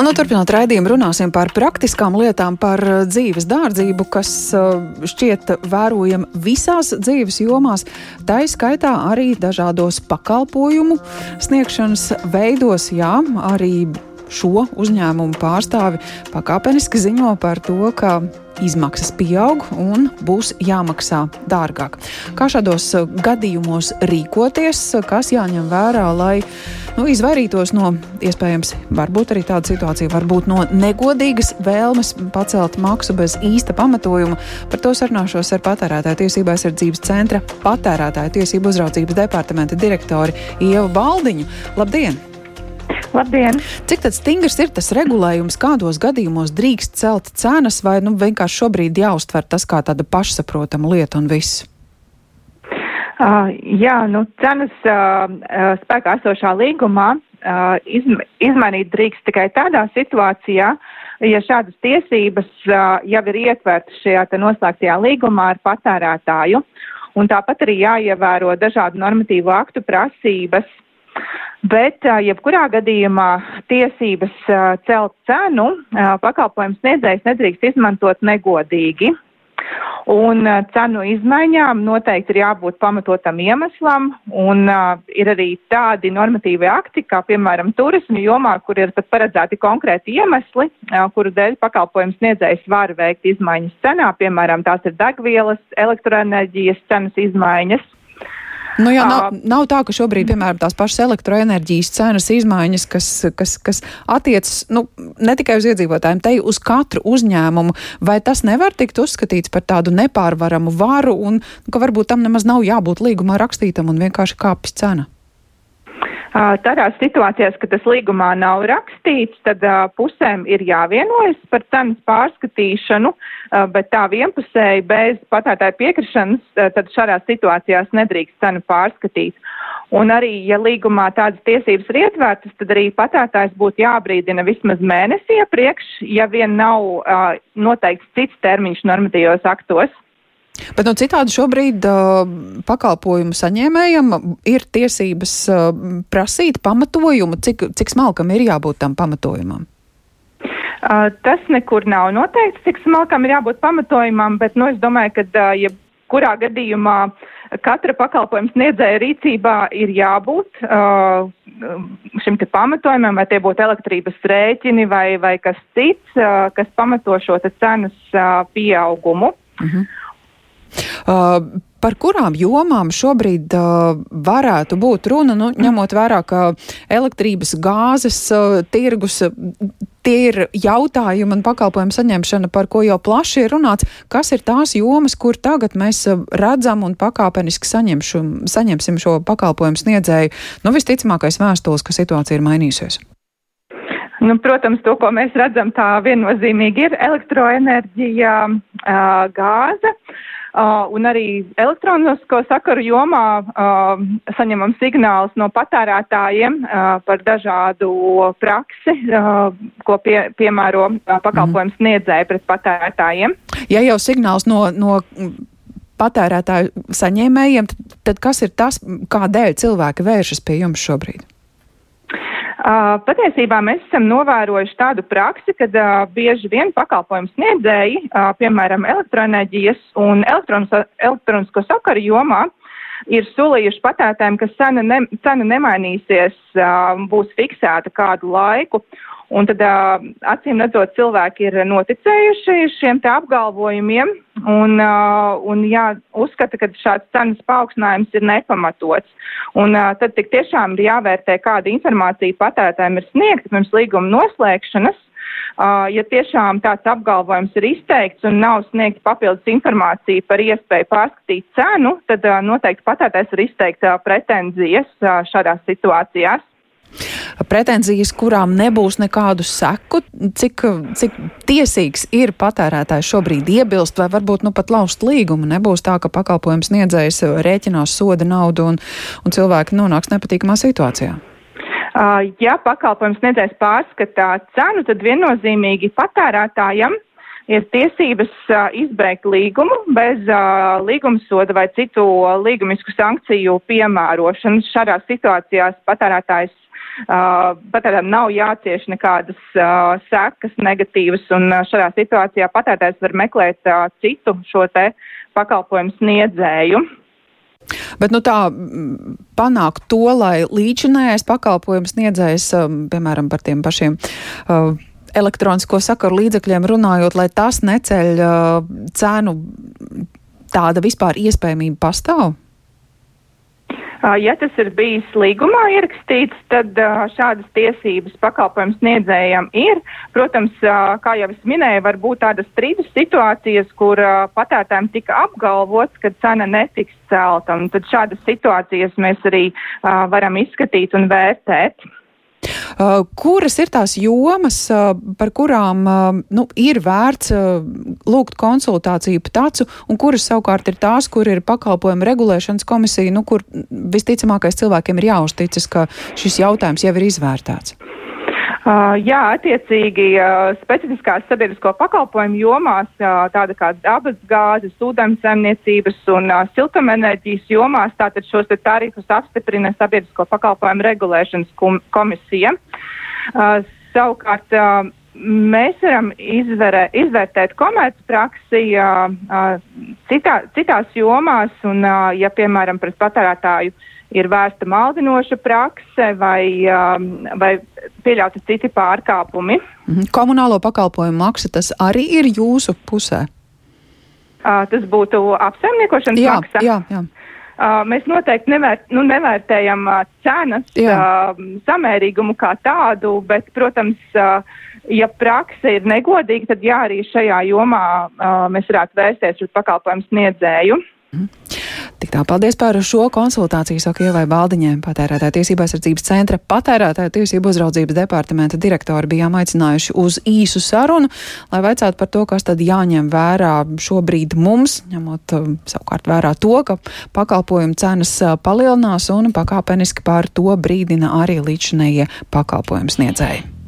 Un, nu, turpinot raidījumu, runāsim par praktiskām lietām, par uh, dzīves dārdzību, kas uh, šķiet vērojama visās dzīves jomās, tā izskaitā arī dažādos pakalpojumu sniegšanas veidos, jā, arī šo uzņēmumu pārstāvi pakāpeniski ziņo par to, ka izmaksas pieaug un būs jāmaksā dārgāk. Kā šādos gadījumos rīkoties, kas jāņem vērā, lai nu, izvairītos no iespējams, varbūt arī tāda situācija, varbūt no negodīgas vēlmes pacelt maksu bez īsta pamatojuma. Par to sarunāšos ar patērētāju tiesību aizsardzības centra patērētāju tiesību uzraudzības departamenta direktori Ievu Baldiņu. Labdien! Labdien! Cik stingrs ir tas regulējums, kādos gadījumos drīkst celt cenas, vai nu, vienkārši šobrīd jāuztver tas kā tāda pašsaprotama lieta un viss? Uh, jā, nu, cenas uh, spēkā esošā līgumā uh, izm izmainīt drīkst tikai tādā situācijā, ja šādas tiesības uh, jau ir ietvertas šajā noslēgtajā līgumā ar patērētāju. Un tāpat arī jāievēro dažādu normatīvu aktu prasības, Bet, jebkurā gadījumā, tiesības celt cenu pakalpojums sniedzējs nedrīkst izmantot negodīgi. Un cenu izmaiņām noteikti ir jābūt pamatotam iemeslam, un uh, ir arī tādi normatīvi akti, kā piemēram turismu jomā, kur ir pat paredzēti konkrēti iemesli, uh, kuru dēļ pakalpojums sniedzējs var veikt izmaiņas cenā, piemēram, tās ir degvielas, elektroenerģijas cenas izmaiņas. Nu, jā, nav, nav tā, ka šobrīd, piemēram, tās pašas elektroenerģijas cenas izmaiņas, kas, kas, kas attiecas nu, ne tikai uz iedzīvotājiem, te uz katru uzņēmumu, vai tas nevar tikt uzskatīts par tādu nepārvaramu varu un ka varbūt tam nemaz nav jābūt līgumā rakstītam un vienkārši kāpjas cena? Tādās situācijās, kad tas līgumā nav rakstīts, tad pusēm ir jāvienojas par cenas pārskatīšanu, bet tā vienpusēji bez patērētāja piekrišanas, tad šādās situācijās nedrīkst cenu pārskatīt. Un arī, ja līgumā tādas tiesības ir ietvērtas, tad arī patērētājs būtu jābrīdina vismaz mēnesi iepriekš, ja vien nav noteikts cits termiņš normatīvos aktos. Bet no citādi šobrīd uh, pakalpojumu saņēmējam ir tiesības uh, prasīt pamatojumu, cik, cik smalkam ir jābūt tam pamatojumam. Uh, tas nekur nav noteikts, cik smalkam ir jābūt pamatojumam, bet nu, es domāju, ka uh, jebkurā gadījumā katra pakalpojuma sniedzēja rīcībā ir jābūt uh, šim te pamatojumam, vai tie būtu elektrības rēķini vai, vai kas cits, uh, kas pamato šo cenas uh, pieaugumu. Uh mhm. -huh. Uh, par kurām jomām šobrīd uh, varētu būt runa, nu, ņemot vērā, ka elektrības, gāzes uh, tirgus uh, tie ir jautājumi un pakalpojumu saņemšana, par ko jau plaši ir runāts. Kas ir tās jomas, kur tagad mēs uh, redzam un pakāpeniski saņemšu, saņemsim šo pakalpojumu sniedzēju? Nu, visticamākais vēstules, ka situācija ir mainījusies. Nu, protams, to, ko mēs redzam, tā viennozīmīgi ir elektroenerģija, gāze. Uh, un arī elektronisko sakaru jomā saņemam signālus no patērētājiem par dažādu praksi, ko pie, piemēro pakalpojums sniedzēja pret patērētājiem. Ja jau signāls no, no patērētāju saņēmējiem, tad, tad kas ir tas, kādēļ cilvēki vēršas pie jums šobrīd? Patiesībā mēs esam novērojuši tādu praksi, kad bieži vien pakalpojumu sniedzēji, piemēram, elektroenerģijas un elektronisko sakaru jomā, ir solījuši patērētājiem, ka cena, ne, cena nemainīsies, būs fiksēta kādu laiku. Un tad, acīm redzot, cilvēki ir noticējuši šiem te apgalvojumiem un, un jā, uzskata, ka šāds cenas paaugstinājums ir nepamatots. Un tad tik tiešām ir jāvērtē, kāda informācija patērētājiem ir sniegta pirms līguma noslēgšanas. Ja tiešām tāds apgalvojums ir izteikts un nav sniegta papildus informācija par iespēju pārskatīt cenu, tad noteikti patērētājs var izteikt pretenzijas šādās situācijās pretenzijas, kurām nebūs nekādu seku, cik, cik tiesīgs ir patērētājs šobrīd iebilst, vai varbūt nu pat laust līgumu. Nebūs tā, ka pakalpojums sniedzējs rēķinās soda naudu un, un cilvēki nonāks nepatīkamā situācijā. Uh, ja pakalpojums sniedzējs pārskatā cenu, tad viennozīmīgi patērētājam ir tiesības uh, izbeigt līgumu bez uh, līguma soda vai citu līgumisku sankciju piemērošanas. Šādās situācijās patērētājs Uh, patērētājiem nav jācieš nekādas uh, sekas negatīvas, un uh, šādā situācijā patērētājs var meklēt uh, citu šo te pakalpojumu sniedzēju. Bet nu, tā panākt to, lai līdzinājais pakalpojums sniedzējs, piemēram, par tiem pašiem uh, elektronisko sakaru līdzekļiem runājot, lai tas neceļ uh, cenu, tāda vispār iespējamība pastāv? Ja tas ir bijis līgumā ierakstīts, tad šādas tiesības pakalpojums sniedzējam ir. Protams, kā jau es minēju, var būt tādas strīdus situācijas, kur patērtājiem tika apgalvots, ka cena netiks celta. Tad šādas situācijas mēs arī varam izskatīt un vērtēt. Uh, kuras ir tās jomas, uh, par kurām uh, nu, ir vērts lūgt konsultāciju pa tacu, un kuras savukārt ir tās, kur ir pakalpojuma regulēšanas komisija, nu, kur visticamākais cilvēkiem ir jāuzticas, ka šis jautājums jau ir izvērtēts? Uh, jā, attiecīgi uh, specifiskās sabiedrisko pakalpojumu jomās, uh, tāda kā dabas gāzes, ūdensemniecības un siltumenerģijas jomās, tātad šos tarifus apstiprina sabiedrisko pakalpojumu regulēšanas komisija. Savukārt mēs varam izvērē, izvērtēt komercpraksi citā, citās jomās un, ja piemēram, pret patērētāju ir vērsta maldinoša prakse vai, vai pieļauti citi pārkāpumi. Mhm. Komunālo pakalpojumu maksa tas arī ir jūsu pusē? Uh, tas būtu apsaimniekošanas jā, maksa. Jā, jā. Uh, mēs noteikti nevērt, nu, nevērtējam uh, cenas uh, samērīgumu kā tādu, bet, protams, ja prakse ir negodīga, tad jā, arī šajā jomā mēs varētu vērsties uz pakalpojumu sniedzēju. Tik tā, paldies par šo konsultāciju, saka Ievai Baldiņai, patērētāja tiesība aizsardzības centra patērētāja tiesību uzraudzības departamenta direktori bijām aicinājuši uz īsu sarunu, lai vaicātu par to, kas tad jāņem vērā šobrīd mums, ņemot um, savukārt vērā to, ka pakalpojumu cenas uh, palielinās un pakāpeniski pār to brīdina arī līdšanējie pakalpojumu sniedzēji.